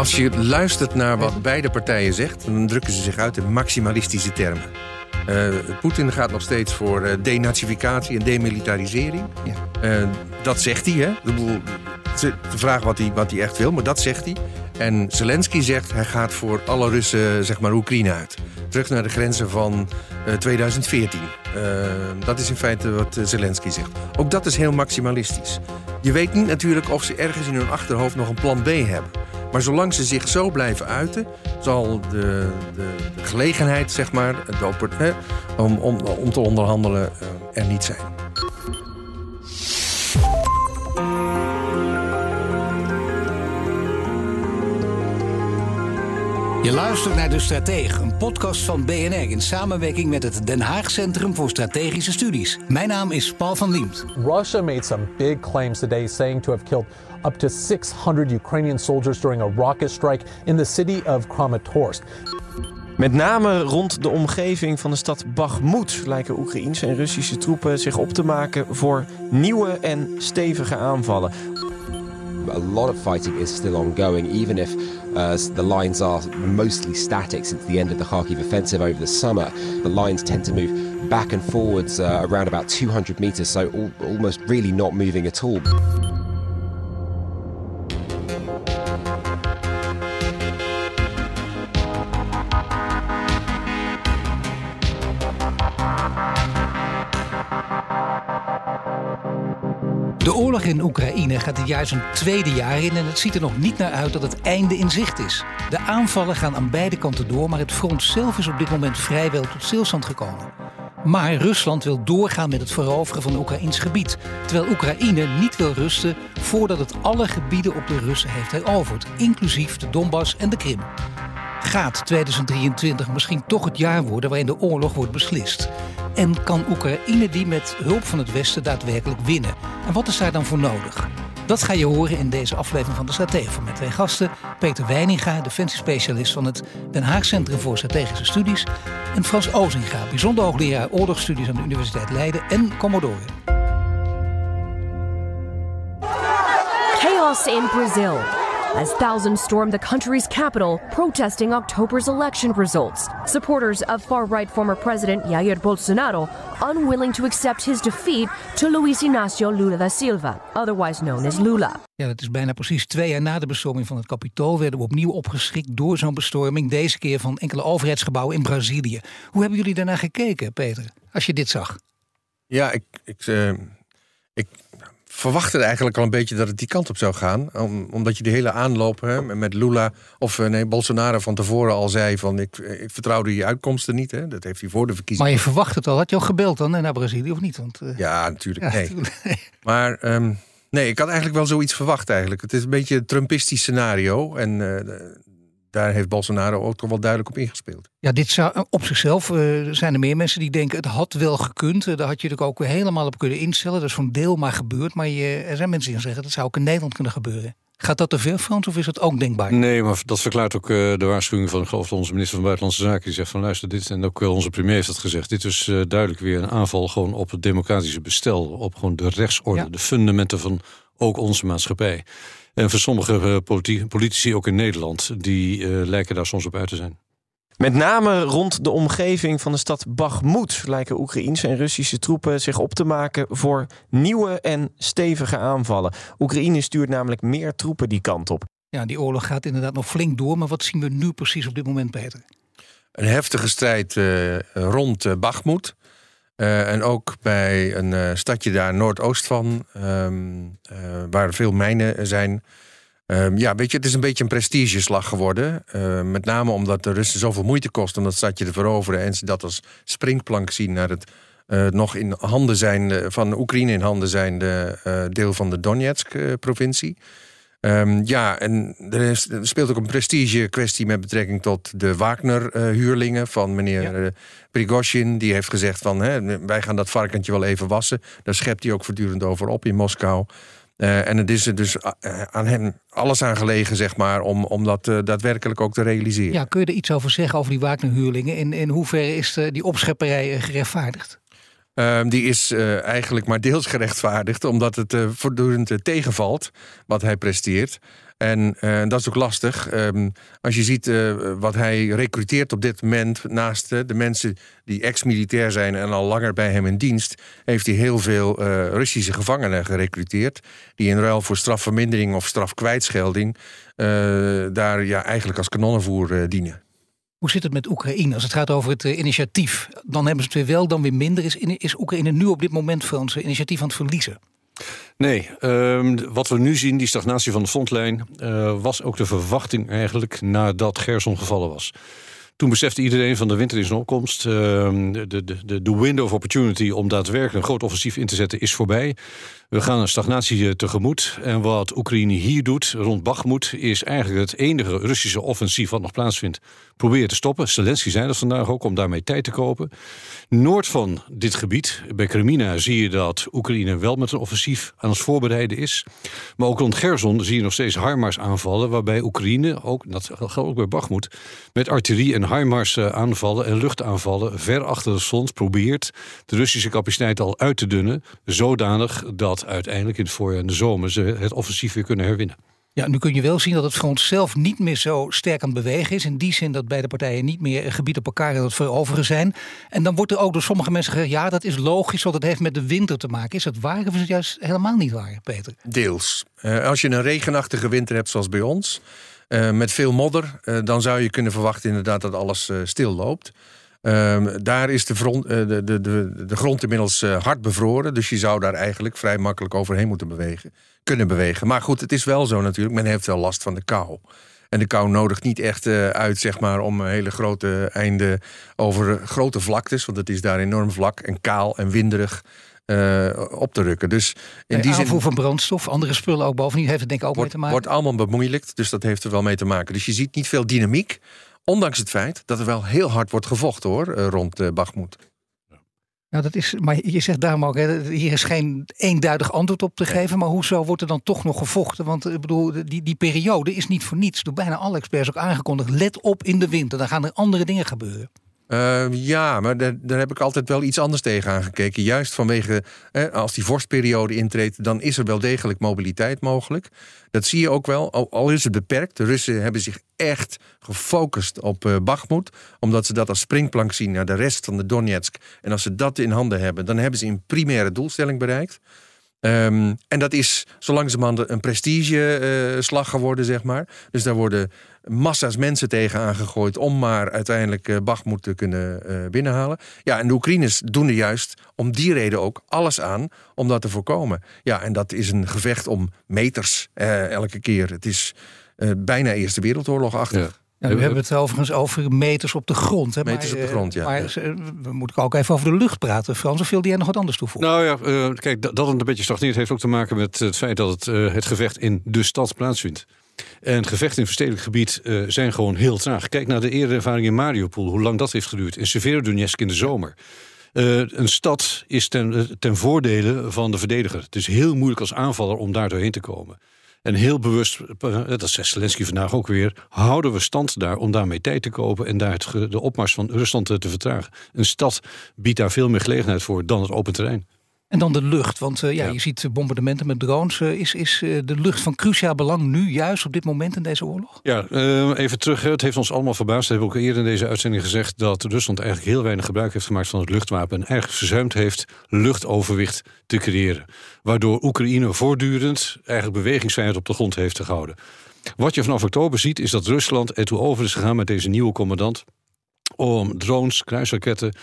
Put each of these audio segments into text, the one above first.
Als je luistert naar wat beide partijen zegt, dan drukken ze zich uit in maximalistische termen. Uh, Poetin gaat nog steeds voor uh, denazificatie en demilitarisering. Ja. Uh, dat zegt hij, hè? De, de vraag wat hij, wat hij echt wil, maar dat zegt hij. En Zelensky zegt hij gaat voor alle Russen, zeg maar, Oekraïne uit. Terug naar de grenzen van 2014. dat is in feite wat Zelensky zegt. Ook dat is heel maximalistisch. Je weet niet natuurlijk of ze ergens in hun achterhoofd nog een plan B hebben. Maar zolang ze zich zo blijven uiten, zal de, de, de gelegenheid, zeg maar, de, om, om, om te onderhandelen er niet zijn. Je luistert naar De Stratege, een podcast van BNR in samenwerking met het Den Haag Centrum voor Strategische Studies. Mijn naam is Paul van Liemt. Russia made some big claims today saying to have killed up to 600 Ukrainian soldiers during a rocket strike in the city of Kramatorsk. Met name rond de omgeving van de stad Bakhmut lijken Oekraïense en Russische troepen zich op te maken voor nieuwe en stevige aanvallen. A lot of fighting is still ongoing, even if uh, the lines are mostly static since the end of the Kharkiv offensive over the summer. The lines tend to move back and forwards uh, around about 200 meters, so al almost really not moving at all. In Oekraïne gaat dit jaar zijn tweede jaar in en het ziet er nog niet naar uit dat het einde in zicht is. De aanvallen gaan aan beide kanten door, maar het front zelf is op dit moment vrijwel tot stilstand gekomen. Maar Rusland wil doorgaan met het veroveren van Oekraïns gebied, terwijl Oekraïne niet wil rusten voordat het alle gebieden op de Russen heeft heroverd, inclusief de Donbass en de Krim. Gaat 2023 misschien toch het jaar worden waarin de oorlog wordt beslist? En kan Oekraïne die met hulp van het Westen daadwerkelijk winnen? En wat is daar dan voor nodig? Dat ga je horen in deze aflevering van de Stratege van mijn twee gasten. Peter Weininga, defensiespecialist van het Den Haag Centrum voor Strategische Studies. En Frans Ozinga, bijzonder hoogleraar oorlogsstudies aan de Universiteit Leiden en Commodore. Chaos in Brazil. As thousands stormed the country's capital protesting October's election results. Supporters of far right former President Jair Bolsonaro unwilling to accept his defeat to Luiz Inácio Lula da Silva, otherwise known as Lula. Ja, dat is bijna precies twee jaar na de bestorming van het Capitool werden we opnieuw opgeschrikt door zo'n bestorming, deze keer van enkele overheidsgebouwen in Brazilië. Hoe hebben jullie daarna gekeken, Peter, als je dit zag? Ja, ik, ik, uh, ik verwachtte eigenlijk al een beetje dat het die kant op zou gaan. omdat je de hele aanloop hè, met Lula, of eh, nee, Bolsonaro van tevoren al zei van ik, eh, ik vertrouwde je uitkomsten niet. Hè. Dat heeft hij voor de verkiezingen. Maar je verwacht het al. Had je al gebeld dan naar Brazilië of niet? Want, uh... Ja, natuurlijk. nee. Maar um, nee, ik had eigenlijk wel zoiets verwacht eigenlijk. Het is een beetje een Trumpistisch scenario. En uh, daar heeft Bolsonaro ook toch wel duidelijk op ingespeeld. Ja, dit zou eh, op zichzelf uh, zijn er meer mensen die denken het had wel gekund. Uh, daar had je natuurlijk ook weer helemaal op kunnen instellen. Dat is zo'n deel maar gebeurd. Maar je, er zijn mensen die zeggen dat zou ook in Nederland kunnen gebeuren. Gaat dat te ver, Frans, of is dat ook denkbaar? Nee, maar dat verklaart ook de waarschuwing van, geloof onze minister van Buitenlandse Zaken. Die zegt van luister, dit en ook onze premier heeft dat gezegd. Dit is duidelijk weer een aanval gewoon op het democratische bestel. Op gewoon de rechtsorde, de fundamenten van ook onze maatschappij. En voor sommige eh, politici, ook in Nederland, die uh, lijken daar soms op uit te zijn. Met name rond de omgeving van de stad Bakhmut lijken Oekraïense en Russische troepen zich op te maken voor nieuwe en stevige aanvallen. Oekraïne stuurt namelijk meer troepen die kant op. Ja, die oorlog gaat inderdaad nog flink door, maar wat zien we nu precies op dit moment, Peter? Een heftige strijd uh, rond uh, Bakhmut. Uh, en ook bij een uh, stadje daar noordoost van, um, uh, waar veel mijnen zijn. Um, ja, weet je, het is een beetje een prestigeslag geworden. met name omdat de Russen zoveel moeite kost om dat stadje te veroveren. En ze dat als springplank zien naar het nog in handen zijn van Oekraïne in handen zijn de deel van de Donetsk-provincie. Ehm, ja, en er, is, er, speelt ook een prestige kwestie met betrekking tot de Wagner-huurlingen van meneer ja. Eh, Prigozhin. Die heeft gezegd van hè, wij gaan dat varkentje wel even wassen. Daar schept hij ook voortdurend over op in Moskou. Uh, en het is er dus uh, aan hem alles aan gelegen, zeg maar, om, om dat uh, daadwerkelijk ook te realiseren. Ja, kun je er iets over zeggen over die Wagner-huurlingen? In, in hoeverre is de, die opschepperij gerechtvaardigd? Uh, die is uh, eigenlijk maar deels gerechtvaardigd, omdat het uh, voortdurend tegenvalt wat hij presteert. En dat is ook lastig. Um, als je ziet wat hij recruteert op dit moment, naast de mensen die ex-militair zijn en al langer bij hem in dienst, heeft hij heel veel Russische gevangenen gerecruiteerd. Die in ruil voor strafvermindering of strafkwijtschelding daar ja, eigenlijk als kanonnenvoer dienen. Hoe zit het met Oekraïne? Als het gaat over het uh, initiatief, dan hebben ze het weer wel, dan weer minder. Is, is Oekraïne nu op dit moment voor ons initiatief aan het verliezen? Nee, um, wat we nu zien, die stagnatie van de frontlijn, uh, was ook de verwachting eigenlijk nadat Gerson gevallen was. Toen besefte iedereen van de winter is een opkomst. Uh, de, de, de, window of opportunity om daadwerkelijk een groot offensief in te zetten is voorbij. We gaan een stagnatie tegemoet. En wat Oekraïne hier doet, rond Bakhmut, is eigenlijk het enige Russische offensief wat nog plaatsvindt. Proberen te stoppen. Zelensky zei dat vandaag ook, om daarmee tijd te kopen. Noord van dit gebied, bij Kremina, zie je dat Oekraïne wel met een offensief aan het voorbereiden is. Maar ook rond Gerson zie je nog steeds Harmars aanvallen, waarbij Oekraïne, ook, dat geldt ook bij Bakhmut, met artillerie en Harmars aanvallen en luchtaanvallen ver achter de front probeert de Russische capaciteit al uit te dunnen, zodanig dat uiteindelijk in het voorjaar en de zomer ze het offensief weer kunnen herwinnen. Ja, nu kun je wel zien dat het front zelf niet meer zo sterk aan het bewegen is. In die zin dat beide partijen niet meer een gebied op elkaar aan het veroveren zijn. En dan wordt er ook door sommige mensen gezegd: ja, dat is logisch, want het heeft met de winter te maken. Is dat waar of is het juist helemaal niet waar, Peter? Deels. Uh, als je een regenachtige winter hebt zoals bij ons, uh, met veel modder, uh, dan zou je kunnen verwachten inderdaad dat alles stil loopt. Um, daar is de, de, de, de, grond inmiddels hard bevroren. Dus je zou daar eigenlijk vrij makkelijk overheen moeten bewegen. Kunnen bewegen. Maar goed, het is wel zo natuurlijk. Men heeft wel last van de kou. En de kou nodigt niet echt uit, zeg maar, om hele grote einden over grote vlaktes. Want het is daar enorm vlak en kaal en winderig. Op te rukken. Dus in die zin. van brandstof, andere spullen ook bovendien, heeft het denk ik ook wordt, mee te maken. Wordt allemaal bemoeilijkt, dus dat heeft er wel mee te maken. Dus je ziet niet veel dynamiek. Ondanks het feit dat er wel heel hard wordt gevochten hoor, rond uh, Bagmoed. Nou, dat is, maar je zegt daarom ook, hè, hier is geen eenduidig antwoord op te geven. Maar hoezo wordt er dan toch nog gevochten? Want ik bedoel, die, die periode is niet voor niets. Door bijna alle experts ook aangekondigd. Let op in de winter, dan gaan er andere dingen gebeuren. Uh, ja, maar daar, heb ik altijd wel iets anders tegen aangekeken. Juist vanwege, als die vorstperiode intreedt, dan is er wel degelijk mobiliteit mogelijk. Dat zie je ook wel, al, is het beperkt. De Russen hebben zich echt gefocust op uh, omdat ze dat als springplank zien naar de rest van de Donetsk. En als ze dat in handen hebben, dan hebben ze een primaire doelstelling bereikt. Um, en dat is zo langzamerhand een prestigeslag geworden, zeg maar. Dus daar worden massa's mensen tegen aangegooid om maar uiteindelijk uh, Bakhmut te kunnen uh, binnenhalen. Ja, en de Oekraïners doen er juist om die reden ook alles aan om dat te voorkomen. Ja, en dat is een gevecht om meters elke keer. Het is bijna Eerste Wereldoorlog-achtig. Ja. Ja, we hebben het overigens over meters op de grond. Hè? Meters maar, op de grond, ja. Maar we moeten ook even over de lucht praten. Frans, of wil jij nog wat anders toevoegen? Nou ja, uh, kijk, dat, dat het een beetje stagneert heeft ook te maken met het feit dat het, uh, het gevecht in de stad plaatsvindt. En gevechten in verstedelijk gebied uh, zijn gewoon heel traag. Kijk naar de eerdere ervaring in Mariupol, hoe lang dat heeft geduurd. In Severodonetsk in de zomer. Uh, een stad is ten, ten voordele van de verdediger. Het is heel moeilijk als aanvaller om daar doorheen te komen. En heel bewust, dat zegt Zelensky vandaag ook weer, houden we stand daar om daarmee tijd te kopen en daar de opmars van Rusland te vertragen. Een stad biedt daar veel meer gelegenheid voor dan het open terrein. En dan de lucht, want uh, ja, ja, je ziet bombardementen met drones. Uh, is is uh, de lucht van cruciaal belang nu, juist op dit moment in deze oorlog? Ja, even terug. Het heeft ons allemaal verbaasd. We hebben ook eerder in deze uitzending gezegd dat Rusland eigenlijk heel weinig gebruik heeft gemaakt van het luchtwapen. En eigenlijk verzuimd heeft luchtoverwicht te creëren. Waardoor Oekraïne voortdurend eigenlijk bewegingsvrijheid op de grond heeft gehouden. Wat je vanaf oktober ziet, is dat Rusland ertoe over is gegaan met deze nieuwe commandant. Om drones, kruisraketten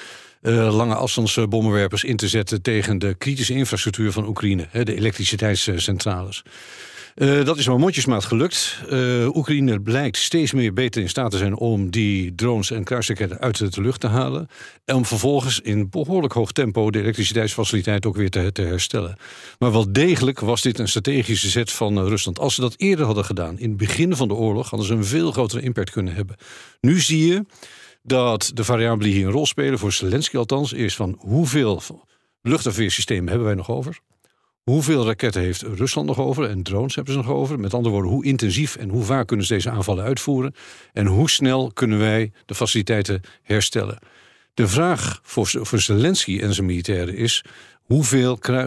uh, lange afstandsbommenwerpers in te zetten tegen de kritische infrastructuur van Oekraïne, hè, de elektriciteitscentrales. Uh, dat is maar mondjesmaat gelukt. Uh, Oekraïne blijkt steeds meer beter in staat te zijn om die drones en kruisraketten uit de lucht te halen. En om vervolgens in behoorlijk hoog tempo de elektriciteitsfaciliteit ook weer te, te herstellen. Maar wel degelijk was dit een strategische zet van Rusland. Als ze dat eerder hadden gedaan, in het begin van de oorlog, hadden ze een veel grotere impact kunnen hebben. Nu zie je dat de variabelen die hier een rol spelen, voor Zelensky althans, is van hoeveel luchtafweersystemen hebben wij nog over? Hoeveel raketten heeft Rusland nog over en drones hebben ze nog over? Met andere woorden, hoe intensief en hoe vaak kunnen ze deze aanvallen uitvoeren? En hoe snel kunnen wij de faciliteiten herstellen? De vraag voor, voor Zelensky en zijn militairen is: hoeveel eh,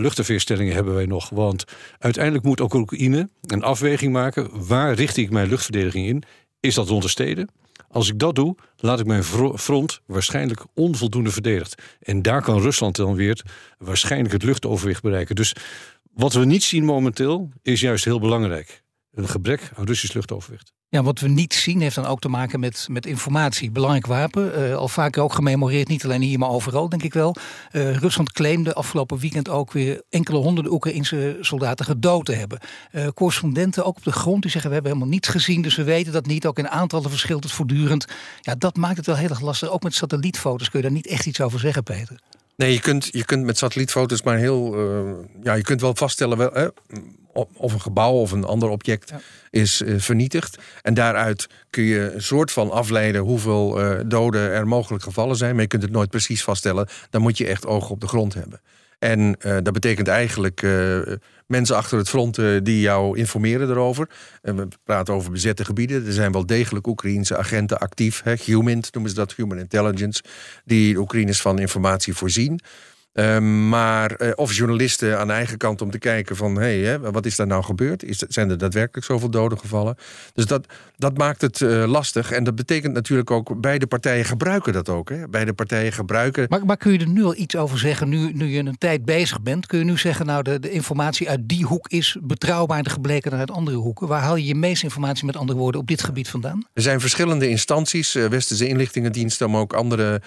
luchtafweerstellingen hebben wij nog? Want uiteindelijk moet ook Oekraïne een afweging maken. Waar richt ik mijn luchtverdediging in? Is dat rond de steden? Als ik dat doe, laat ik mijn front waarschijnlijk onvoldoende verdedigd. En daar kan Rusland dan weer waarschijnlijk het luchtoverwicht bereiken. Dus wat we niet zien momenteel is juist heel belangrijk. Een gebrek aan Russisch luchtoverwicht. Ja, wat we niet zien heeft dan ook te maken met, met informatie. Belangrijk wapen, uh, al vaker ook gememoreerd, niet alleen hier, maar overal denk ik wel. Uh, Rusland claimde afgelopen weekend ook weer enkele honderden Oekraïnse soldaten gedood te hebben. Uh, correspondenten ook op de grond die zeggen we hebben helemaal niets gezien, dus we weten dat niet. Ook in aantallen verschilt het voortdurend. Ja, dat maakt het wel heel erg lastig. Ook met satellietfoto's kun je daar niet echt iets over zeggen, Peter. Nee, je kunt, je kunt met satellietfoto's maar heel. ja, je kunt wel vaststellen. Wel, of een gebouw of een ander object is uh, vernietigd. En daaruit kun je een soort van afleiden hoeveel uh, doden er mogelijk gevallen zijn. Maar je kunt het nooit precies vaststellen. Dan moet je echt ogen op de grond hebben. En dat betekent eigenlijk mensen achter het front die jou informeren erover. En we praten over bezette gebieden. Er zijn wel degelijk Oekraïense agenten actief. Hè, HUMINT noemen ze dat, Human Intelligence. Die de Oekraïners van informatie voorzien. Ehm, maar, uh, of journalisten aan eigen kant om te kijken van... hé, hey, wat is daar nou gebeurd? Is, zijn er daadwerkelijk zoveel doden gevallen? Dus dat, dat maakt het uh, lastig. En dat betekent natuurlijk ook... beide partijen gebruiken dat ook. Hè? Beide partijen gebruiken... Maar, maar kun je er nu al iets over zeggen, nu, nu je een tijd bezig bent? Kun je nu zeggen, nou, de, de informatie uit die hoek is betrouwbaarder gebleken dan uit andere hoeken? Waar haal je je meeste informatie met andere woorden op dit gebied vandaan? Er zijn verschillende instanties, uh, Westerse inlichtingendiensten... maar ook andere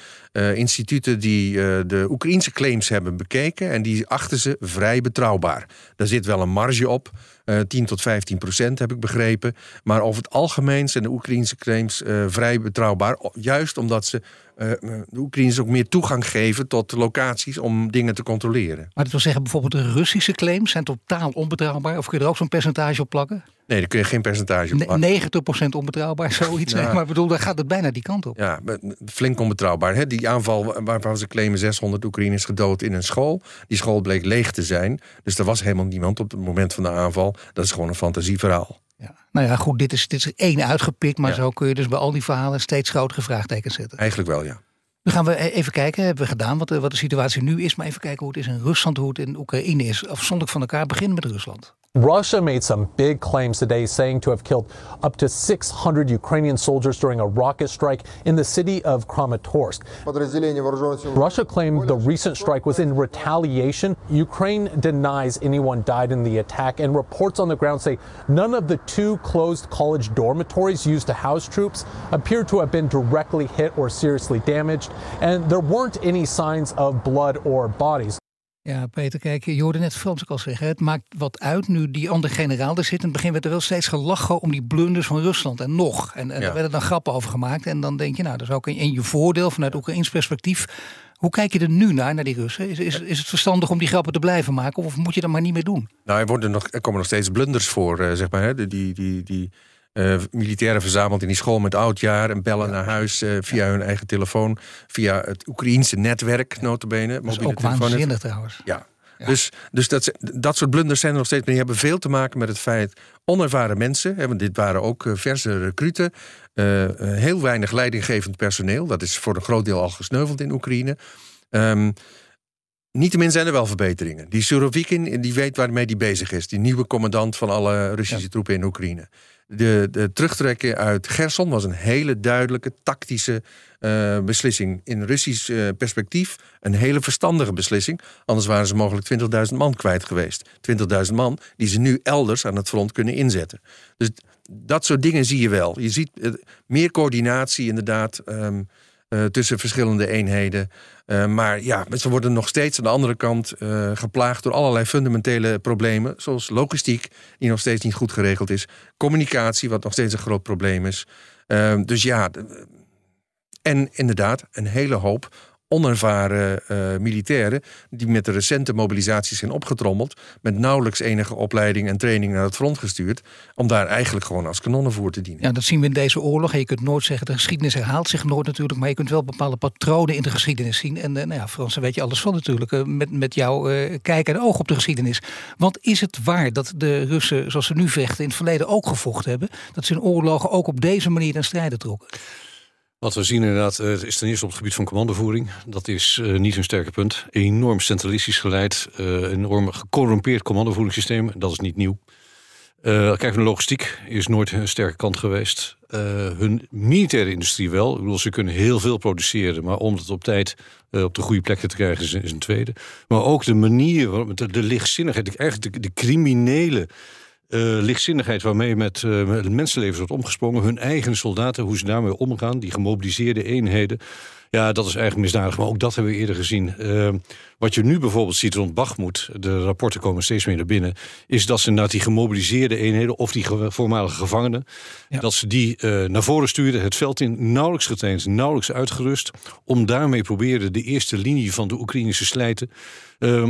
instituten die de Oekraïnse claim hebben bekeken en die achten ze vrij betrouwbaar. Daar zit wel een marge op, uh, eh, 10 tot 15 procent heb ik begrepen. Maar over het algemeen zijn de Oekraïnse claims uh, vrij betrouwbaar. Juist omdat ze uh, de Oekraïners ook meer toegang geven tot locaties om dingen te controleren. Maar dat wil zeggen, bijvoorbeeld de Russische claims zijn totaal onbetrouwbaar? Of kun je er ook zo'n percentage op plakken? Nee, daar kun je geen percentage op plakken. 90% onbetrouwbaar, zoiets. Ja. Maar bedoel, daar gaat het bijna die kant op. Ja, flink onbetrouwbaar. Hè? Die aanval waarvan ze claimen 600 Oekraïners gedood in een school. Die school bleek leeg te zijn. Dus er was helemaal niemand op het moment van de aanval. Dat is gewoon een fantasieverhaal. Ja. Nou ja, goed, dit is, dit is één uitgepikt, maar zo kun je dus bij al die verhalen steeds grotere vraagtekens zetten. Eigenlijk wel, ja. Nu gaan we even kijken, hebben we gedaan wat wat de situatie nu is, maar even kijken hoe het is in Rusland, hoe het in Oekraïne is. Afzonderlijk van elkaar, beginnen met Rusland. Russia made some big claims today, saying to have killed up to 600 Ukrainian soldiers during a rocket strike in the city of Kramatorsk. Russia claimed the recent strike was in retaliation. Ukraine denies anyone died in the attack, and reports on the ground say none of the two closed college dormitories used to house troops appear to have been directly hit or seriously damaged, and there weren't any signs of blood or bodies. Ja, Peter, kijk, je hoorde net Frans ook al zeggen. Het maakt wat uit nu die andere generaal er zit. In het begin werd er wel steeds gelachen om die blunders van Rusland. En nog. En, en ja. werden dan grappen over gemaakt. En dan denk je, nou, dat is ook in, je voordeel vanuit Oekraïns perspectief. Hoe kijk je er nu naar, naar die Russen? Is, is, is het verstandig om die grappen te blijven maken? Of moet je dat maar niet meer doen? Nou, er, worden nog, er komen nog steeds blunders voor, uh, zeg maar. Hè? Die, die, die, uh, militairen verzameld in die school met oudjaar en bellen naar huis uh, via hun eigen telefoon, via het Oekraïense netwerk, notabene. Dat is ook waanzinnig trouwens. Ja, ja. Dus, dus dat, dat soort blunders zijn er nog steeds. Maar die hebben veel te maken met het feit. Onervaren mensen, hè, want dit waren ook uh, verse recruten. Uh, heel weinig leidinggevend personeel. Dat is voor een groot deel al gesneuveld in Oekraïne. Um, Niettemin zijn er wel verbeteringen. Die Surovikin die weet waarmee hij bezig is. Die nieuwe commandant van alle Russische troepen in Oekraïne. De, terugtrekken uit Gerson was een hele duidelijke tactische uh, beslissing. In Russisch uh, perspectief een hele verstandige beslissing. Anders waren ze mogelijk 20.000 man kwijt geweest. 20.000 man die ze nu elders aan het front kunnen inzetten. Dus dat soort dingen zie je wel. Je ziet uh, meer coördinatie inderdaad. Um, tussen verschillende eenheden. maar ja, ze worden nog steeds aan de andere kant geplaagd door allerlei fundamentele problemen. Zoals logistiek, die nog steeds niet goed geregeld is. Communicatie, wat nog steeds een groot probleem is. dus ja, en inderdaad, een hele hoop onervaren uh, militairen die met de recente mobilisaties zijn opgetrommeld, met nauwelijks enige opleiding en training naar het front gestuurd, om daar eigenlijk gewoon als kanonnenvoer te dienen. Ja, dat zien we in deze oorlog. En je kunt nooit zeggen, de geschiedenis herhaalt zich nooit natuurlijk, maar je kunt wel bepaalde patronen in de geschiedenis zien. En uh, nou ja, Frans, daar weet je alles van natuurlijk, uh, met, met jouw kijk en oog op de geschiedenis. Want is het waar dat de Russen, zoals ze nu vechten, in het verleden ook gevochten hebben, dat ze in oorlogen ook op deze manier aan strijden trokken? Wat we zien inderdaad uh, is ten eerste op het gebied van commandovoering. Dat is uh, niet hun sterke punt. Enorm centralistisch geleid, uh, enorm gecorrumpeerd commandovoeringssysteem. Dat is niet nieuw. kijk naar de logistiek, is nooit een sterke kant geweest. hun militaire industrie wel. Ik bedoel, ze kunnen heel veel produceren, maar om het op tijd op de goede plekken te krijgen is, is een tweede. Maar ook de manier, waarop de, lichtzinnigheid, eigenlijk de, de criminele uh, lichtzinnigheid waarmee met, uh, met mensenlevens wordt omgesprongen. Hun eigen soldaten, hoe ze daarmee omgaan, die gemobiliseerde eenheden. Ja, dat is eigenlijk misdadig, maar ook dat hebben we eerder gezien. Uh, wat je nu bijvoorbeeld ziet rond Bachmoed, de rapporten komen steeds meer naar binnen, is dat ze naar die gemobiliseerde eenheden of die voormalige gevangenen, dat ze die uh, naar voren sturen, het veld in, nauwelijks getraind, nauwelijks uitgerust, om daarmee proberen de eerste linie van de Oekraïnse slijten uh,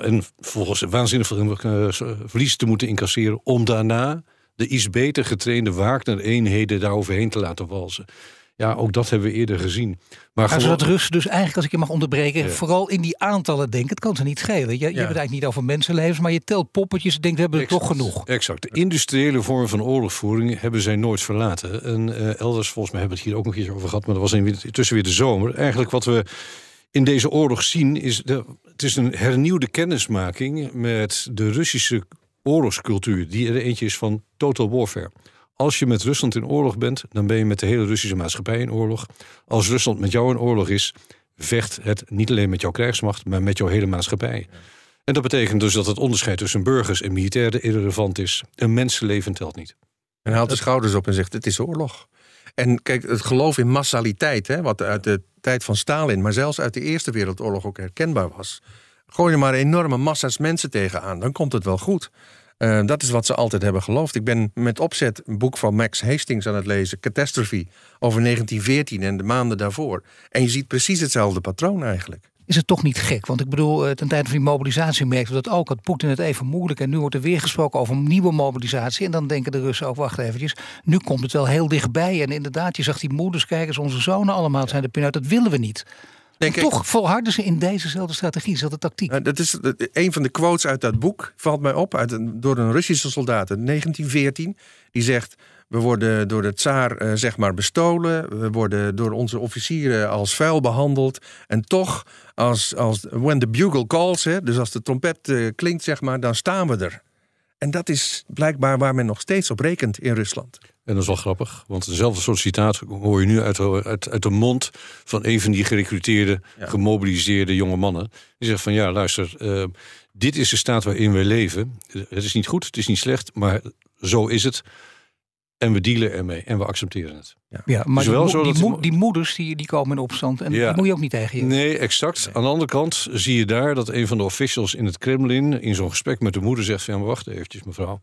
en volgens waanzinnig uh, verlies te moeten incasseren, om daarna de iets beter getrainde Wagner-eenheden daar overheen te laten walsen. Ja, ook dat hebben we eerder gezien. Maar gewoon... zodat Russen dus eigenlijk, als ik je mag onderbreken, vooral in die aantallen denken. Het kan ze niet schelen. Je, je hebt het eigenlijk niet over mensenlevens, maar je telt poppetjes en denkt, we hebben er toch genoeg. Exact. De industriële vorm van oorlogvoering hebben zij nooit verlaten. En uh, elders, volgens mij hebben we het hier ook nog een keer over gehad, maar dat was intussen weer de zomer. Eigenlijk wat we in deze oorlog zien, is de, het is een hernieuwde kennismaking met de Russische oorlogscultuur, die er eentje is van total warfare. Als je met Rusland in oorlog bent, dan ben je met de hele Russische maatschappij in oorlog. Als Rusland met jou in oorlog is, vecht het niet alleen met jouw krijgsmacht, maar met jouw hele maatschappij. En dat betekent dus dat het onderscheid tussen burgers en militairen irrelevant is. Een mensenleven telt niet. En haalt de schouders op en zegt: Het is oorlog. En kijk, het geloof in massaliteit, hè, wat uit de tijd van Stalin, maar zelfs uit de Eerste Wereldoorlog ook herkenbaar was. Gooi er maar enorme massa's mensen tegenaan, dan komt het wel goed. Uh, dat is wat ze altijd hebben geloofd. Ik ben met opzet een boek van Max Hastings aan het lezen, Catastrophe, over 1914 en de maanden daarvoor. En je ziet precies hetzelfde patroon eigenlijk. Is het toch niet gek? Want ik bedoel, eh, ten tijde van die mobilisatie merkten we dat ook. Had Poetin het even moeilijk. En nu wordt er weer gesproken over een nieuwe mobilisatie. En dan denken de Russen ook, wacht eventjes. Nu komt het wel heel dichtbij. En inderdaad, je zag die moeders kijken, onze zonen allemaal zijn de pinuit. Dat willen we niet. Denk toch volharden ze in dezezelfde strategie, dezelfde tactiek. Uh, dat is een van de quotes uit dat boek, valt mij op, uit een, door een Russische soldaat in 1914. Die zegt, we worden door de tsaar uh, zeg maar bestolen. We worden door onze officieren als vuil behandeld. En toch, als, als when the bugle calls, hè, dus als de trompet uh, klinkt, zeg maar, dan staan we er. En dat is blijkbaar waar men nog steeds op rekent in Rusland. En dat is wel grappig, want dezelfde soort citaat hoor je nu uit, uit, uit de mond van een van die gerecruiteerde, gemobiliseerde jonge mannen. Die zegt van ja, luister, uh, dit is de staat waarin we leven. Het is niet goed, het is niet slecht, maar zo is het. En we dealen ermee en we accepteren het. Ja, ja maar die, mo die, die, moeders die, die komen in opstand en ja. die moet je ook niet tegen je. Nee, exact. Aan de andere kant zie je daar dat een van de officials in het Kremlin in zo'n gesprek met de moeder zegt: van ja, maar wacht eventjes, mevrouw.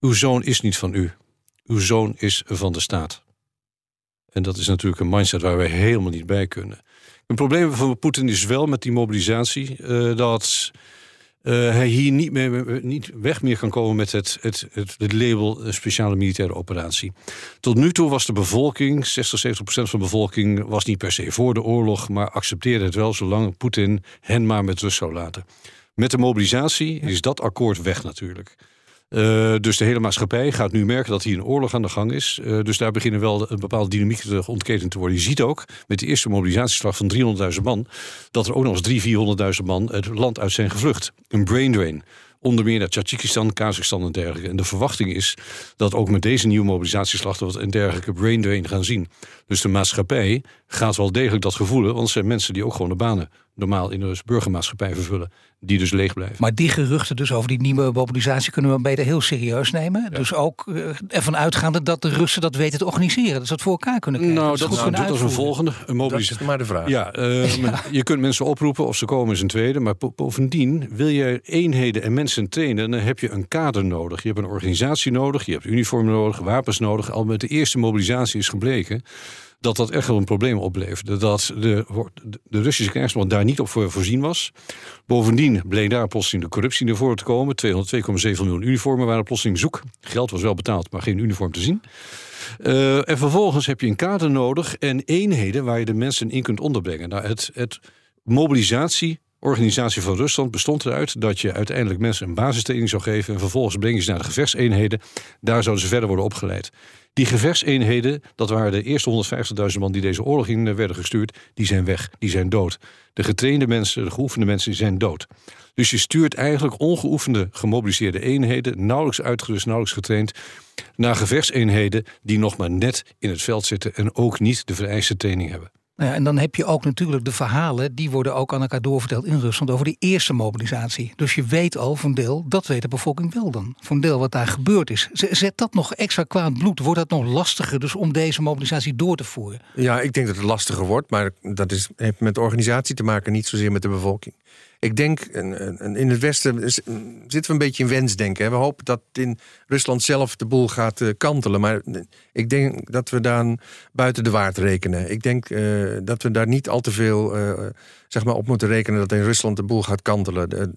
Uw zoon is niet van u uw zoon is van de staat. En dat is natuurlijk een mindset waar wij helemaal niet bij kunnen. Een probleem van Poetin is wel met die mobilisatie uh, dat hij hier niet, meer, niet weg meer kan komen met het, het, het, label speciale militaire operatie. Tot nu toe was de bevolking, 60, 70 procent van de bevolking, was niet per se voor de oorlog, maar accepteerde het wel zolang Poetin hen maar met rust zou laten. Met de mobilisatie is dat akkoord weg natuurlijk. Uh, dus de hele maatschappij gaat nu merken dat hier een oorlog aan de gang is. Uh, dus daar beginnen wel een bepaalde dynamiek te ontketend te worden. Je ziet ook met de eerste mobilisatieslag van 300.000 man... dat er ook nog eens 300.000, 400.000 man het land uit zijn gevlucht. Een brain drain. Onder meer naar Tajikistan, Kazachstan en dergelijke. En de verwachting is dat ook met deze nieuwe mobilisatieslag... dat we een dergelijke brain drain gaan zien. Dus de maatschappij gaat wel degelijk dat gevoelen... want er zijn mensen die ook gewoon de banen normaal in de burgermaatschappij vervullen, die dus leeg blijven. Maar die geruchten dus over die nieuwe mobilisatie kunnen we beter heel serieus nemen. Dus ook uh, ervan uitgaande dat de Russen dat weten te organiseren. Dat ze dat voor elkaar kunnen krijgen. Nou, dat, dat, dat is een volgende. Een mobilisatie. Dat is maar de vraag. Ja, uh, je kunt mensen oproepen of ze komen is een tweede. Maar bovendien wil je eenheden en mensen trainen, dan heb je een kader nodig. Je hebt een organisatie nodig, je hebt uniform nodig, wapens nodig. Al met de eerste mobilisatie is gebleken dat dat echt wel een probleem opleverde. Dat de, de Russische krijgsmacht daar niet op voorzien was. Bovendien bleek daar plotseling de corruptie naar voren te komen. 202,7 miljoen uniformen waren plotseling zoek. Geld was wel betaald, maar geen uniform te zien. Uh, en vervolgens heb je een kader nodig en eenheden waar je de mensen in kunt onderbrengen. Nou, het, het van Rusland bestond eruit dat je uiteindelijk mensen een basistraining zou geven en vervolgens breng je ze naar de gevechtseenheden. Daar zouden ze verder worden opgeleid. Die gevechtseenheden, dat waren de eerste 150.000 man die deze oorlog in werden gestuurd, die zijn weg, die zijn dood. De getrainde mensen, de geoefende mensen, die zijn dood. Dus je stuurt eigenlijk ongeoefende, gemobiliseerde eenheden, nauwelijks uitgerust, nauwelijks getraind, naar gevechtseenheden die nog maar net in het veld zitten en ook niet de vereiste training hebben. Nou ja, en dan heb je ook natuurlijk de verhalen, die worden ook aan elkaar doorverteld in Rusland over die eerste mobilisatie. Dus je weet al van deel, dat weet de bevolking wel dan. Van deel wat daar gebeurd is. Zet dat nog extra kwaad bloed? Wordt dat nog lastiger dus om deze mobilisatie door te voeren? Ja, ik denk dat het lastiger wordt, maar dat is, heeft met organisatie te maken, niet zozeer met de bevolking. Ik denk, in het Westen zitten we een beetje in wensdenken. We hopen dat in Rusland zelf de boel gaat eh, kantelen. Maar ik denk dat we daar buiten de waard rekenen. Ik denk uh, dat we daar niet al te veel uh, zeg maar op moeten rekenen dat in Rusland de boel gaat kantelen.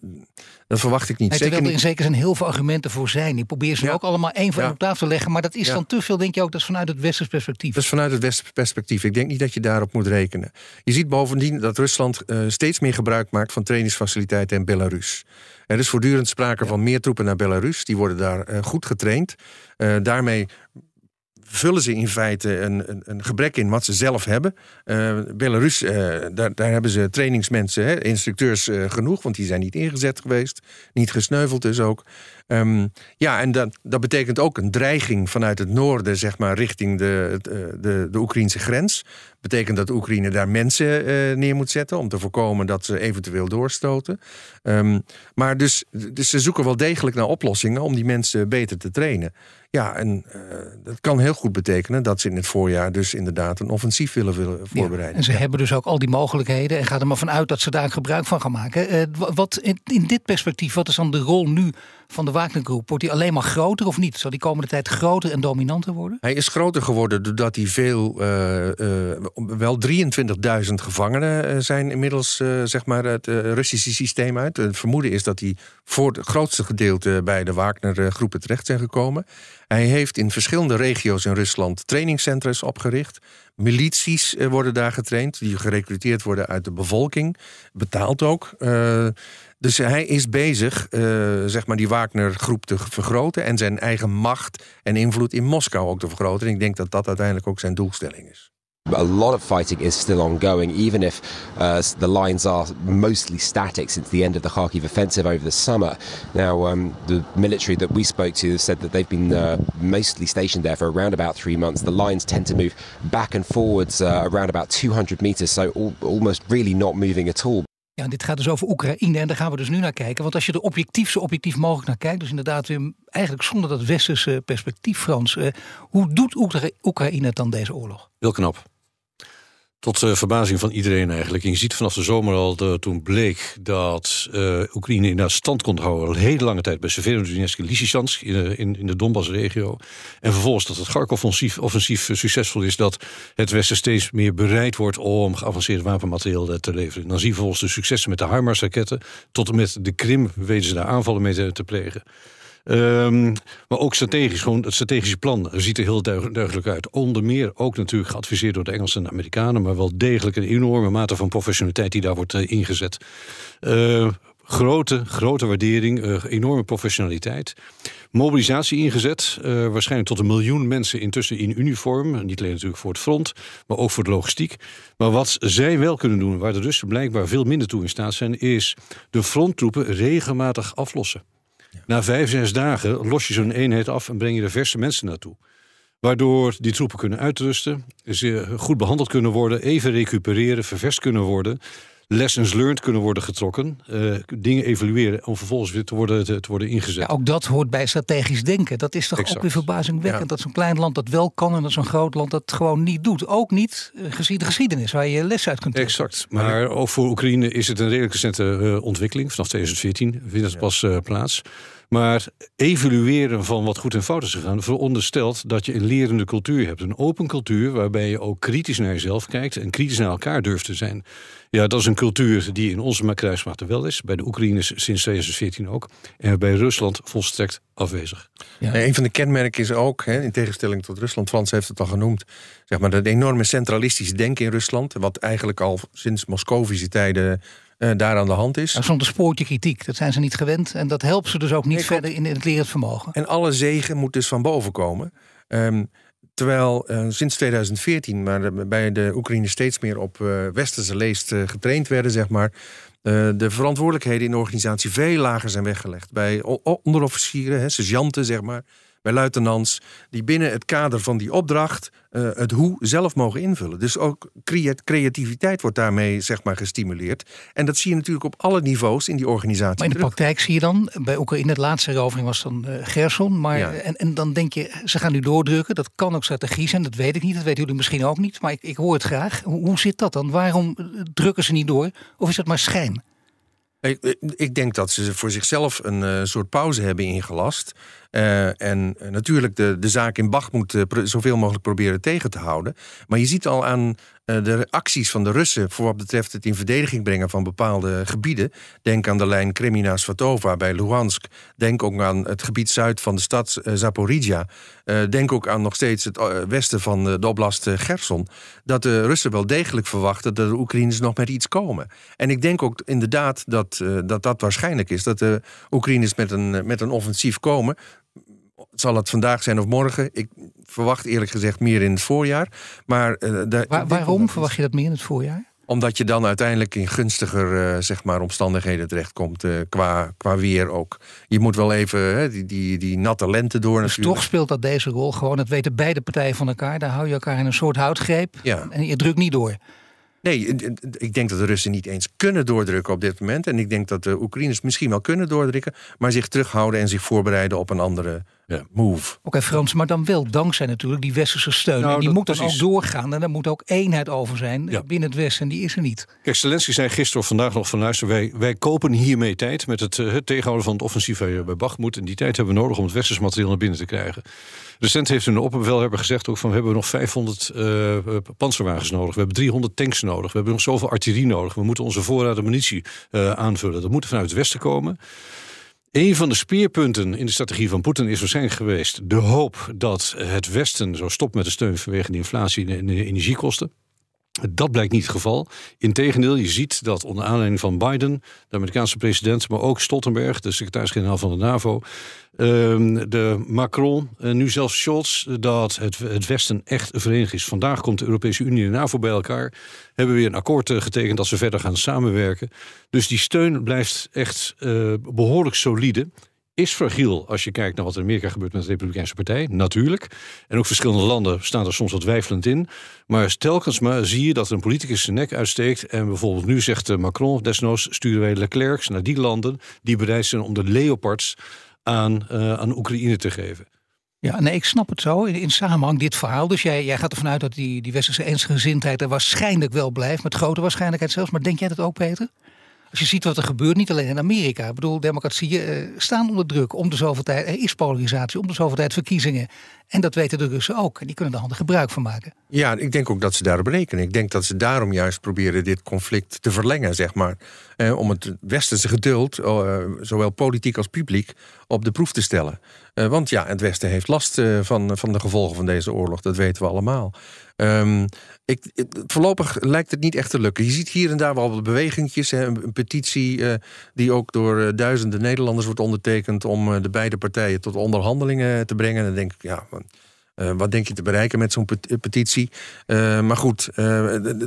Dat verwacht ik niet. Nee, terwijl er in zekere zin heel veel argumenten voor zijn. Die probeer ze ook allemaal één voor op tafel te leggen. Maar dat is dan te veel, denk je ook, dat is vanuit het westers perspectief. Dat is vanuit het westers perspectief. Ik denk niet dat je daarop moet rekenen. Je ziet bovendien dat Rusland steeds meer gebruik maakt van trainingsfaciliteiten in Belarus. Er is voortdurend sprake van meer troepen naar Belarus. Die worden daar goed getraind. daarmee vullen ze in feite een, een, een, gebrek in wat ze zelf hebben. Uh, Belarus, uh, daar, daar, hebben ze trainingsmensen, hè, instructeurs uh, genoeg, want die zijn niet ingezet geweest. Niet gesneuveld dus ook. Um, ja, en dat, dat betekent ook een dreiging vanuit het noorden, zeg maar, richting de, de, de Oekraïnse grens. Betekent dat Oekraïne daar mensen neer moet zetten om te voorkomen dat ze eventueel doorstoten. Um, maar dus, dus ze zoeken wel degelijk naar oplossingen om die mensen beter te trainen. Ja, en uh, dat kan heel goed betekenen dat ze in het voorjaar dus inderdaad een offensief willen, willen voorbereiden. en ze hebben dus ook al die mogelijkheden en gaat er maar vanuit dat ze daar gebruik van gaan maken. Uh, wat in, in, dit perspectief, wat is dan de rol nu van de Wagnergroep? Wordt die alleen maar groter of niet? Zal die komende tijd groter en dominanter worden? Hij is groter geworden doordat hij veel, uh, wel 23.000 gevangenen zijn inmiddels, zeg maar, het Russische systeem uit. Het vermoeden is dat hij voor het grootste gedeelte bij de Wagner-groepen terecht zijn gekomen. Hij heeft in verschillende regio's in Rusland trainingscentra's opgericht. Milities eh, worden daar getraind, die gerecruiteerd worden uit de bevolking. Betaald ook. Dus hij is bezig, uh, zeg maar, die Wagner-groep te vergroten. En zijn eigen macht en invloed in Moskou ook te vergroten. En ik denk dat dat uiteindelijk ook zijn doelstelling is. A lot of fighting is still ongoing, even if uh, the lines are mostly static since the end of the Kharkiv offensive over the summer. Now, um, the military that we spoke to said that they've been uh, mostly stationed there for around about three months. The lines tend to move back and forwards uh, around about 200 meters, so al almost really not moving at all. Dit gaat dus over Oekraïne en daar gaan we dus nu naar kijken. Want als je er objectief zo objectief mogelijk naar kijkt, dus inderdaad weer eigenlijk zonder dat westerse perspectief, Frans. Uh, hoe doet Oekra Oekraïne dan deze oorlog? Heel knap. Tot uh, verbazing van iedereen eigenlijk. En je ziet vanaf de zomer al, toen bleek dat uh, Oekraïne inderdaad stand kon houden... al hele lange tijd bij Severodonetsk en Lysychansk in, in, in de Donbass-regio. En vervolgens dat het Kharkov-offensief offensief, succesvol is... dat het Westen steeds meer bereid wordt om geavanceerd wapenmateriaal te leveren. Dan zie je vervolgens de successen met de HIMARS-raketten... tot en met de Krim weten ze daar aanvallen mee te plegen. Um, maar ook strategisch, gewoon het strategische plan ziet er heel duidelijk uit. Onder meer ook natuurlijk geadviseerd door de Engelsen en de Amerikanen, maar wel degelijk een enorme mate van professionaliteit die daar wordt uh, ingezet. Uh, grote, grote waardering, uh, enorme professionaliteit. Mobilisatie ingezet, waarschijnlijk tot een miljoen mensen intussen in uniform. Niet alleen natuurlijk voor het front, maar ook voor de logistiek. Maar wat zij wel kunnen doen, waar de Russen blijkbaar veel minder toe in staat zijn, is de fronttroepen regelmatig aflossen. Na vijf, zes dagen los je zo'n eenheid af en breng je er verse mensen naartoe. Waardoor die troepen kunnen uitrusten, ze goed behandeld kunnen worden, even recupereren, ververst kunnen worden. Lessons learned kunnen worden getrokken. Uh, dingen evalueren om vervolgens weer te worden, te, worden ingezet. Ja, ook dat hoort bij strategisch denken. Dat is toch ook weer verbazingwekkend dat zo'n klein land dat wel kan en dat zo'n groot land dat gewoon niet doet. Ook niet uh, gezien de geschiedenis waar je les uit kunt trekken. Exact. Maar ook voor Oekraïne is het een redelijk recente uh, ontwikkeling. Vanaf 2014 vindt het pas plaats. Maar evalueren van wat goed en fout is gegaan, veronderstelt dat je een lerende cultuur hebt. Een open cultuur waarbij je ook kritisch naar jezelf kijkt en kritisch naar elkaar durft te zijn. Ja, dat is een cultuur die in onze kruismacht er wel is. Bij de Oekraïners sinds 2014 ook. En bij Rusland volstrekt afwezig. Ja. Een van de kenmerken is ook, hè, in tegenstelling tot Rusland, Frans heeft het al genoemd, zeg maar, dat enorme centralistische denken in Rusland. Wat eigenlijk al sinds Moscovische tijden uh, daar aan de hand is. Nou, soms spoortje kritiek, dat zijn ze niet gewend. En dat helpt ze dus ook niet verder in, het lerend vermogen. En alle zegen moet dus van boven komen. Um, terwijl uh, sinds 2014, maar bij de Oekraïne steeds meer op uh, westerse leest getraind werden, zeg maar. de verantwoordelijkheden in de organisatie veel lager zijn weggelegd. Bij onderofficieren, hè, sergeanten, zeg maar bij luitenants, die binnen het kader van die opdracht uh, het hoe zelf mogen invullen. Dus ook creativiteit wordt daarmee zeg maar, gestimuleerd. En dat zie je natuurlijk op alle niveaus in die organisatie. Maar in de praktijk zie je dan, bij ook in het laatste erovering was dan uh, Gerson. Maar, en, en dan denk je, ze gaan nu doordrukken. Dat kan ook strategie zijn, dat weet ik niet. Dat weten jullie misschien ook niet. Maar ik, ik hoor het graag. Hoe, hoe zit dat dan? Waarom eh, drukken ze niet door? Of is dat maar schijn? Ik, ik denk dat ze voor zichzelf een uh, soort pauze hebben ingelast. Uh, en natuurlijk de, de zaak in Bachmoed uh, zoveel mogelijk proberen tegen te houden. Maar je ziet al aan de acties van de Russen voor wat betreft het in verdediging brengen van bepaalde gebieden. Denk aan de lijn Kremina-Svatova bij Luhansk. Denk ook aan het gebied zuid van de stad Zaporizhia. denk ook aan nog steeds het westen van de oblast Gerson. Dat de Russen wel degelijk verwachten dat de Oekraïners nog met iets komen. En ik denk ook inderdaad dat dat, dat waarschijnlijk is. Dat de Oekraïners met een, met een offensief komen zal het vandaag zijn of morgen? Ik verwacht eerlijk gezegd meer in het voorjaar. Maar, uh, waarom verwacht je dat meer in het voorjaar? Omdat je dan uiteindelijk in gunstiger uh, zeg maar, omstandigheden terechtkomt. Uh, qua, qua weer ook. Je moet wel even die, die, die natte lente door. Dus toch speelt dat deze rol gewoon. Dat weten beide partijen van elkaar. Daar hou je elkaar in een soort houtgreep. Ja. En je drukt niet door. Nee, ik denk dat de Russen niet eens kunnen doordrukken op dit moment. En ik denk dat de Oekraïners misschien wel kunnen doordrukken, maar zich terughouden en zich voorbereiden op een andere ja. move. Oké, Frans, maar dan wel dankzij natuurlijk die westerse steun. Nou, en die moet dan ook doorgaan. En er moet ook eenheid over zijn binnen het Westen. En die is er niet. Kijk, Zelensky zei gisteren of vandaag nog van luister, wij, wij kopen hiermee tijd met het, het tegenhouden van het offensief bij Bachmoed. En die tijd hebben we nodig om het westerse materiaal naar binnen te krijgen. Recent heeft een opperbevelhebber gezegd ook van we hebben nog 500 uh, eh, panzerwagens nodig. We hebben 300 tanks nodig. We hebben nog zoveel artillerie nodig. We moeten onze voorraden munitie uh, aanvullen. Dat moet vanuit het westen komen. Een van de speerpunten in de strategie van Poetin is waarschijnlijk geweest de hoop dat het Westen zo stopt met de steun vanwege de inflatie en de energiekosten. Dat blijkt niet het geval. Integendeel, je ziet dat onder aanleiding van Biden, de Amerikaanse president, maar ook Stoltenberg, de secretaris-generaal van de NAVO, ehm, de Macron, en nu zelfs Scholz, dat het, het Westen echt verenigd is. Vandaag komt de Europese Unie en de NAVO bij elkaar. Hebben weer een akkoord eh, getekend dat ze verder gaan samenwerken. Dus die steun blijft echt uh, behoorlijk solide is fragiel als je kijkt naar wat in Amerika gebeurt met de Republikeinse Partij, natuurlijk. En ook verschillende landen staan er soms wat twijfelend in. Maar telkens maar zie je dat een politicus zijn nek uitsteekt. En bijvoorbeeld nu zegt eh, Macron, desnoods sturen wij Leclerc's naar die landen die bereid zijn om de Leopards aan, uh, aan Oekraïne te geven. Ja, nee, ik snap het zo. In, in samenhang dit verhaal. Dus jij, jij gaat ervan uit dat die, die westerse eensgezindheid er waarschijnlijk wel blijft. Met grote waarschijnlijkheid zelfs. Maar denk jij dat ook, Peter? Als je ziet wat er gebeurt, niet alleen in Amerika. Ik bedoel, democratieën uh, staan onder druk. Om de zoveel tijd, er is polarisatie, om de zoveel tijd verkiezingen. En dat weten de Russen ook. En die kunnen er handig gebruik van maken. Ja, ik denk ook dat ze daarop rekenen. Ik denk dat ze daarom juist proberen dit conflict te verlengen, zeg maar. Eh, om het westerse geduld, zowel politiek als publiek, op de proef te stellen. Uh, want ja, het Westen heeft last van, van de gevolgen van deze oorlog. Dat weten we allemaal. Um, ik, voorlopig lijkt het niet echt te lukken. Je ziet hier en daar wel wat bewegingjes. Hè, een, petitie uh, die ook door duizenden Nederlanders wordt ondertekend... om de beide partijen tot onderhandelingen te brengen. En dan denk ik, ja, wat denk je te bereiken met zo'n petitie? maar goed,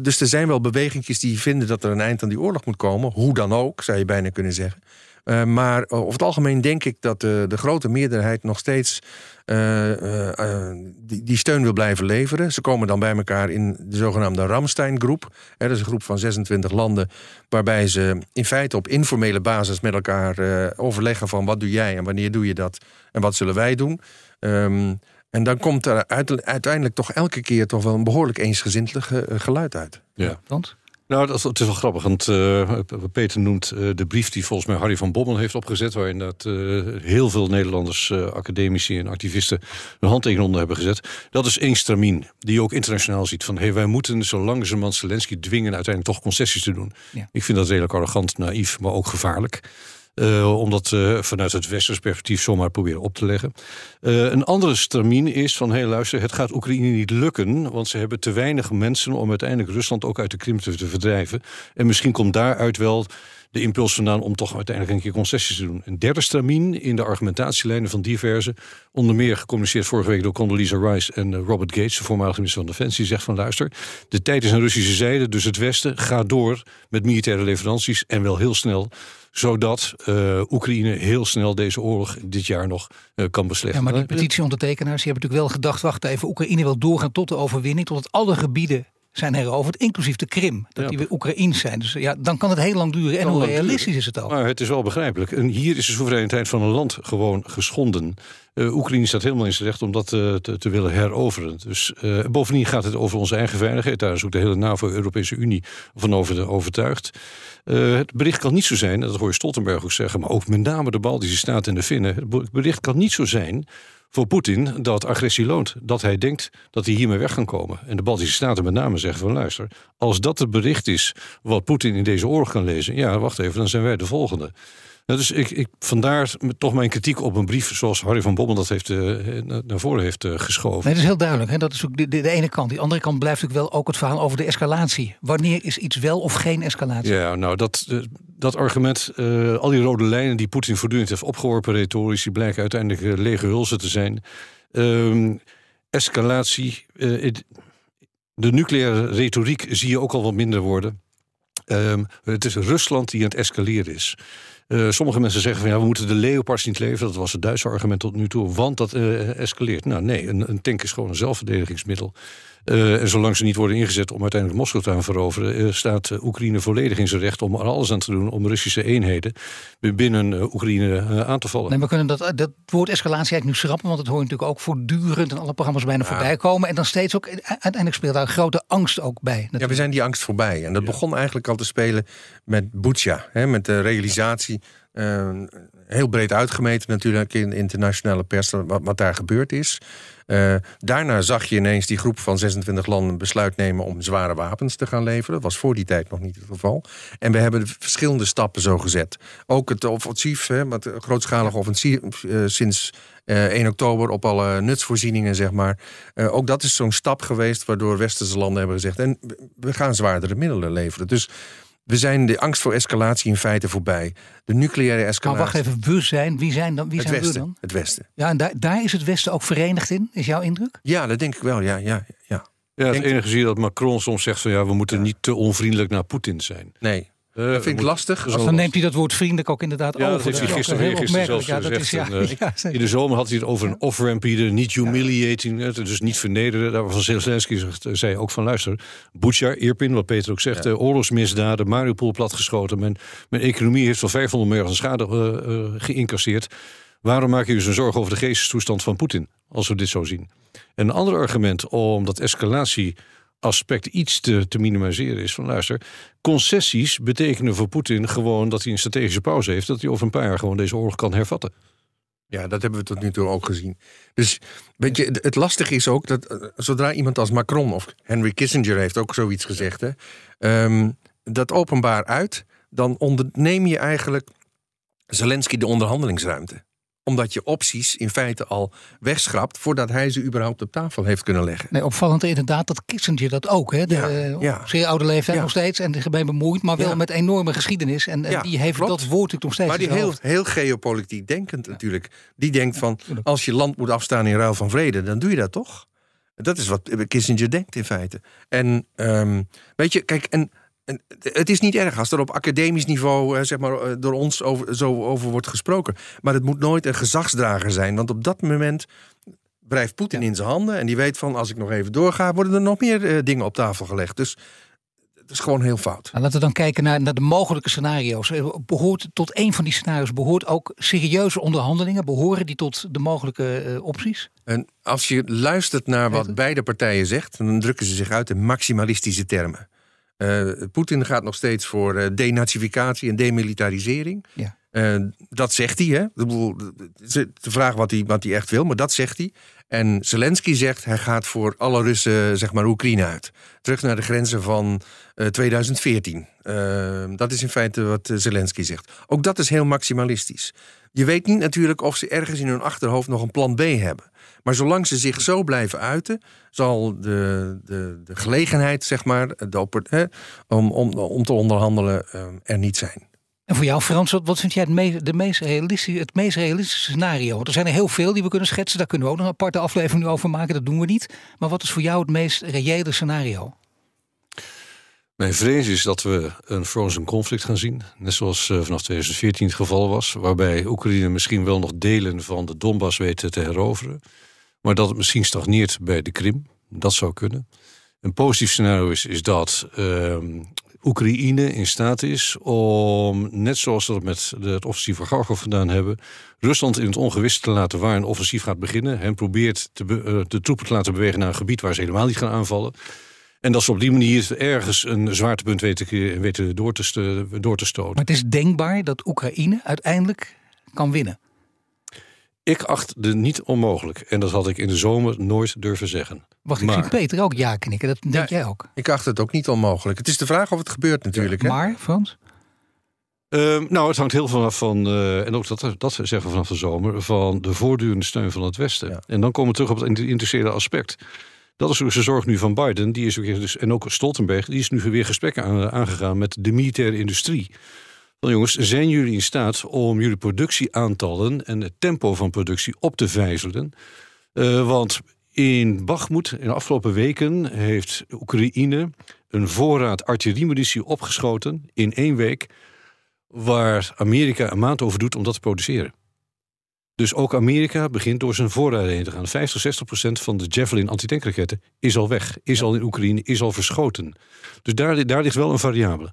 dus er zijn wel bewegingjes die vinden dat er een eind aan die oorlog moet komen. Hoe dan ook, zou je bijna kunnen zeggen. Uh, maar over het algemeen denk ik dat de, de grote meerderheid nog steeds uh, uh, die, die, steun wil blijven leveren. Ze komen dan bij elkaar in de zogenaamde Ramstein-groep. Dat is een groep van 26 landen, waarbij ze in feite op informele basis met elkaar overleggen van wat doe jij en wanneer doe je dat en wat zullen wij doen. Um, en dan komt er uiteindelijk toch elke keer toch wel een behoorlijk eensgezind geluid uit. Ja. Want? Nou, dat, het is wel grappig, want uh, Peter noemt uh, de brief die volgens mij Harry van Bommel heeft opgezet, waarin dat uh, heel veel Nederlanders, academici en activisten hun handtekening onder hebben gezet. Dat is één stramien, die je ook internationaal ziet. Van hey, wij moeten zo langzamerhand Zelensky dwingen uiteindelijk toch concessies te doen. Ja. Ik vind dat redelijk arrogant, naïef, maar ook gevaarlijk. Uh, om dat vanuit het westers perspectief zomaar proberen op te leggen. Uh, een andere stramien is van, hé luister, het gaat Oekraïne niet lukken... want ze hebben te weinig mensen om uiteindelijk Rusland ook uit de Krim te, verdrijven. En misschien komt daaruit wel de impuls vandaan om toch uiteindelijk een keer concessies te doen. Een derde stramien in de argumentatielijnen van diverse, onder meer gecommuniceerd vorige week door Condoleezza Rice en Robert Gates, de voormalige minister van Defensie, zegt van luister, de tijd is aan Russische zijde, dus het Westen gaat door met militaire leveranties en wel heel snel zodat uh, Oekraïne heel snel deze oorlog dit jaar nog uh, kan beslechten. Ja, maar die petitieondertekenaars die hebben natuurlijk wel gedacht... wacht even, Oekraïne wil doorgaan tot de overwinning... tot het alle gebieden zijn heroverd, inclusief de Krim. Dat die weer Oekraïns zijn. Dus ja, dan kan het heel lang duren. En hoe realistisch is het al? Maar het is wel begrijpelijk. En hier is de soevereiniteit van een land gewoon geschonden. Uh, Oekraïne staat helemaal in zijn recht om dat uh, te, te, willen heroveren. Dus uh, bovendien gaat het over onze eigen veiligheid. Daar is ook de hele NAVO-Europese Unie van over overtuigd. Het bericht kan niet zo zijn, dat hoor je Stoltenberg ook zeggen, maar ook met name de Baltische Staten en de Finnen. Het bericht kan niet zo zijn voor Poetin dat agressie loont. Dat hij denkt dat hij hiermee weg kan komen. En de Baltische Staten met name zeggen van luister, als dat het bericht is wat Poetin in deze oorlog kan lezen, ja, wacht even, dan zijn wij de volgende. Nou, dus ik, ik, vandaar toch mijn kritiek op een brief zoals Harry van Bommel dat heeft, uh, naar voren heeft uh, geschoven. Nee, dat is heel duidelijk. Hè? Dat is ook de, de, ene kant. Die andere kant blijft natuurlijk wel ook het verhaal over de escalatie. Wanneer is iets wel of geen escalatie? Ja, nou dat, dat argument, al die rode lijnen die Poetin voortdurend heeft opgeworpen retorisch, die blijken uiteindelijk lege hulzen te zijn. Ehm, escalatie, de nucleaire retoriek zie je ook al wat minder worden. Um, het is Rusland die aan het escaleren is. Uh, sommige mensen zeggen van ja, we moeten de Leopards niet leveren. Dat was het Duitse argument tot nu toe, want dat uh, escaleert. Nou nee, een, een, tank is gewoon een zelfverdedigingsmiddel. Uh, en zolang ze niet worden ingezet om uiteindelijk Moskou te gaan veroveren, staat Oekraïne volledig in zijn recht om er alles aan te doen om Russische eenheden binnen Oekraïne aan te vallen. Nee, we kunnen dat, dat woord escalatie eigenlijk nu schrappen, want het hoort natuurlijk ook voortdurend in alle programma's bijna ja. voorbij komen. En dan steeds ook, uiteindelijk speelt daar grote angst ook bij. Natuurlijk. Ja, we zijn die angst voorbij. En dat ja. begon eigenlijk al te spelen met Butsja, hè, met de realisatie uh, heel breed uitgemeten natuurlijk in de internationale pers wat, wat daar gebeurd is. Uh, daarna zag je ineens die groep van 26 landen besluit nemen om zware wapens te gaan leveren. Dat was voor die tijd nog niet het geval. En we hebben verschillende stappen zo gezet. Ook het offensief, hè, het grootschalige offensief uh, sinds uh, 1 oktober op alle nutsvoorzieningen, zeg maar. ook dat is zo'n stap geweest waardoor westerse landen hebben gezegd: en we gaan zwaardere middelen leveren. Dus we zijn de angst voor escalatie in feite voorbij. De nucleaire escalatie. Maar wacht even, we zijn, wie zijn dan? Wie het zijn Westen, we dan? Het Westen. Ja, en daar, daar is het Westen ook verenigd in, is jouw indruk? Ja, dat denk ik wel, ja. ja, ja. Ja, het enige zie je dat Macron soms zegt van ja, we moeten niet te onvriendelijk naar Poetin zijn. Nee, uh, dat vind ik lastig. Dan neemt hij dat woord vriendelijk ook inderdaad ja, over. Dat heeft hij gisteren, heel gisteren zelfs ja, gezegd. Is, ja, uh, in de zomer had hij het over een off-ramp hier, niet humiliating, dus niet vernederen. Daarvan Zelensky zei ook van luister, Bucha, Irpin, wat Peter ook zegt, ja. uh, oorlogsmisdaden, Mariupol platgeschoten. Mijn, mijn economie heeft wel 500 miljard schade geïncasseerd. Waarom maak je je zo'n zorgen over de geestestoestand van Poetin, als we dit zo zien? En een ander argument om dat escalatie aspect iets te, te minimaliseren is van luister, concessies betekenen voor Poetin gewoon dat hij een strategische pauze heeft, dat hij over een paar jaar gewoon deze oorlog kan hervatten. Ja, dat hebben we tot nu toe ook gezien. Dus weet je, het lastige is ook dat uh, zodra iemand als Macron of Henry Kissinger heeft ook zoiets gezegd, hè, um, dat openbaar uit, dan onderneem je eigenlijk Zelensky de onderhandelingsruimte. Omdat je opties in feite al wegschrapt voordat hij ze überhaupt op tafel heeft kunnen leggen. Nee, opvallend inderdaad dat Kissinger dat ook. Hè? De, Ja, eh, ja. Zeer oude leeftijd Ja. nog steeds en ermee bemoeid, maar wel met enorme geschiedenis. En, die heeft klopt. dat woord natuurlijk nog steeds. Maar die heel, heel geopolitiek denkend natuurlijk. Die denkt van, als je land moet afstaan in ruil van vrede, dan doe je dat toch? Dat is wat Kissinger denkt in feite. En ehm, weet je, kijk, en, en het is niet erg als er op academisch niveau, eh, zeg maar, eh, door ons over, zo over wordt gesproken. Maar het moet nooit een gezagsdrager zijn, want op dat moment blijft Poetin in zijn handen en die weet van, als ik nog even doorga, worden er nog meer eh, dingen op tafel gelegd. Dus het is gewoon heel fout. Nou, laten we dan kijken naar, naar de mogelijke scenario's. Eh, Behoort tot een van die scenario's behoort ook serieuze onderhandelingen? Behoren die tot de mogelijke opties? En als je luistert naar wat beide partijen zegt, dan drukken ze zich uit in maximalistische termen. Eh, Poetin gaat nog steeds voor eh, denazificatie en demilitarisering. Ja. Eh, dat zegt hij. Hè? Is de vraag wat hij, wat hij echt wil, maar dat zegt hij. En Zelensky zegt hij gaat voor alle Russen zeg maar, Oekraïne uit. Terug naar de grenzen van eh, 2014. Eh, dat is in feite wat eh, Zelensky zegt. Ook dat is heel maximalistisch. Je weet niet natuurlijk of ze ergens in hun achterhoofd nog een plan B hebben. Maar zolang ze zich zo blijven uiten, zal de, de, de gelegenheid, zeg maar, de, hè, om, om, om te onderhandelen eh, er niet zijn. En voor jou, Frans, wat, vind jij het meest, de meest realistische, het meest scenario? Want er zijn er heel veel die we kunnen schetsen. Daar kunnen we ook nog een aparte aflevering over maken. Dat doen we niet. Maar wat is voor jou het meest reële scenario? Mijn vrees is dat we een frozen conflict gaan zien. Net zoals eh, vanaf 2014 het geval was. Waarbij Oekraïne misschien wel nog delen van de Donbass weet te heroveren. Maar dat het misschien stagneert bij de Krim. Dat zou kunnen. Een positief scenario is, is dat ehm, Oekraïne in staat is om, net zoals we dat met het offensief van Kharkov gedaan hebben, Rusland in het ongewisse te laten waar een offensief gaat beginnen. En probeert te eh, de troepen te laten bewegen naar een gebied waar ze helemaal niet gaan aanvallen. En dat ze op die manier ergens een zwaartepunt weten, weten door, te door te stoten. Maar het is denkbaar dat Oekraïne uiteindelijk kan winnen. Ik acht het niet onmogelijk. En dat had ik in de zomer nooit durven zeggen. Wacht, ik Maar- zie Peter ook ja knikken. Dat denk jij ook. Ik acht het ook niet onmogelijk. Het is de vraag of het gebeurt natuurlijk. hè? Maar, Frans? Ehm, nou, het hangt heel vanaf van, eh, en ook dat, dat zeggen we vanaf de zomer, van de voortdurende steun van het Westen. Ja. En dan komen we terug op het interesseerde aspect. Dat is ook de zorg nu van Biden, die is ook, dus, en ook Stoltenberg, die is nu weer gesprekken aan- aangegaan met de militaire industrie. Van jongens, zijn jullie in staat om jullie productieaantallen en het tempo van productie op te vijzelen? Eh, want in Bakhmut, in de afgelopen weken, heeft Oekraïne een voorraad artilleriemunitie opgeschoten in één week waar Amerika een maand over doet om dat te produceren. Dus ook Amerika begint door zijn voorraden heen te gaan. 50, 60 procent van de Javelin antitankraketten is al weg, is al in Oekraïne, is al verschoten. Dus daar, daar ligt wel een variabele.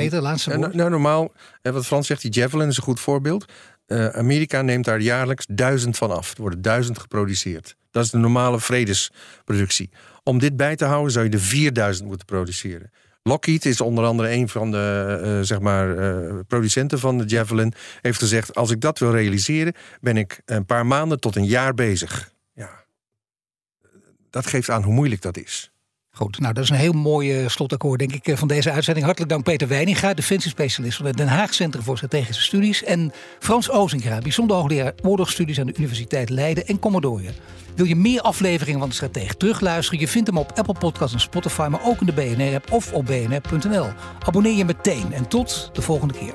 Peter, laatste Ja, woord. nou, nou, normaal, wat Frans zegt, die Javelin is een goed voorbeeld. Eh, Amerika neemt daar jaarlijks duizend van af. Er worden duizend geproduceerd. Dat is de normale vredesproductie. Om dit bij te houden zou je er 4000 moeten produceren. Lockheed is onder andere een van de eh, zeg maar, eh, producenten van de Javelin. Heeft gezegd: als ik dat wil realiseren, ben ik een paar maanden tot een jaar bezig. Ja, dat geeft aan hoe moeilijk dat is. Goed, nou dat is een heel mooi eh, slotakkoord denk ik eh, van deze uitzending. Hartelijk dank Peter Weininga, defensiespecialist van het Den Haag Centrum voor Strategische Studies. En Frans Ozinga, bijzonder hoogleraar oorlogsstudies aan de Universiteit Leiden en Commodore. Wil je meer afleveringen van de Stratege terugluisteren? Je vindt hem op Apple Podcasts en Spotify, maar ook in de BNR-app of op bnr.nl. Abonneer je meteen en tot de volgende keer.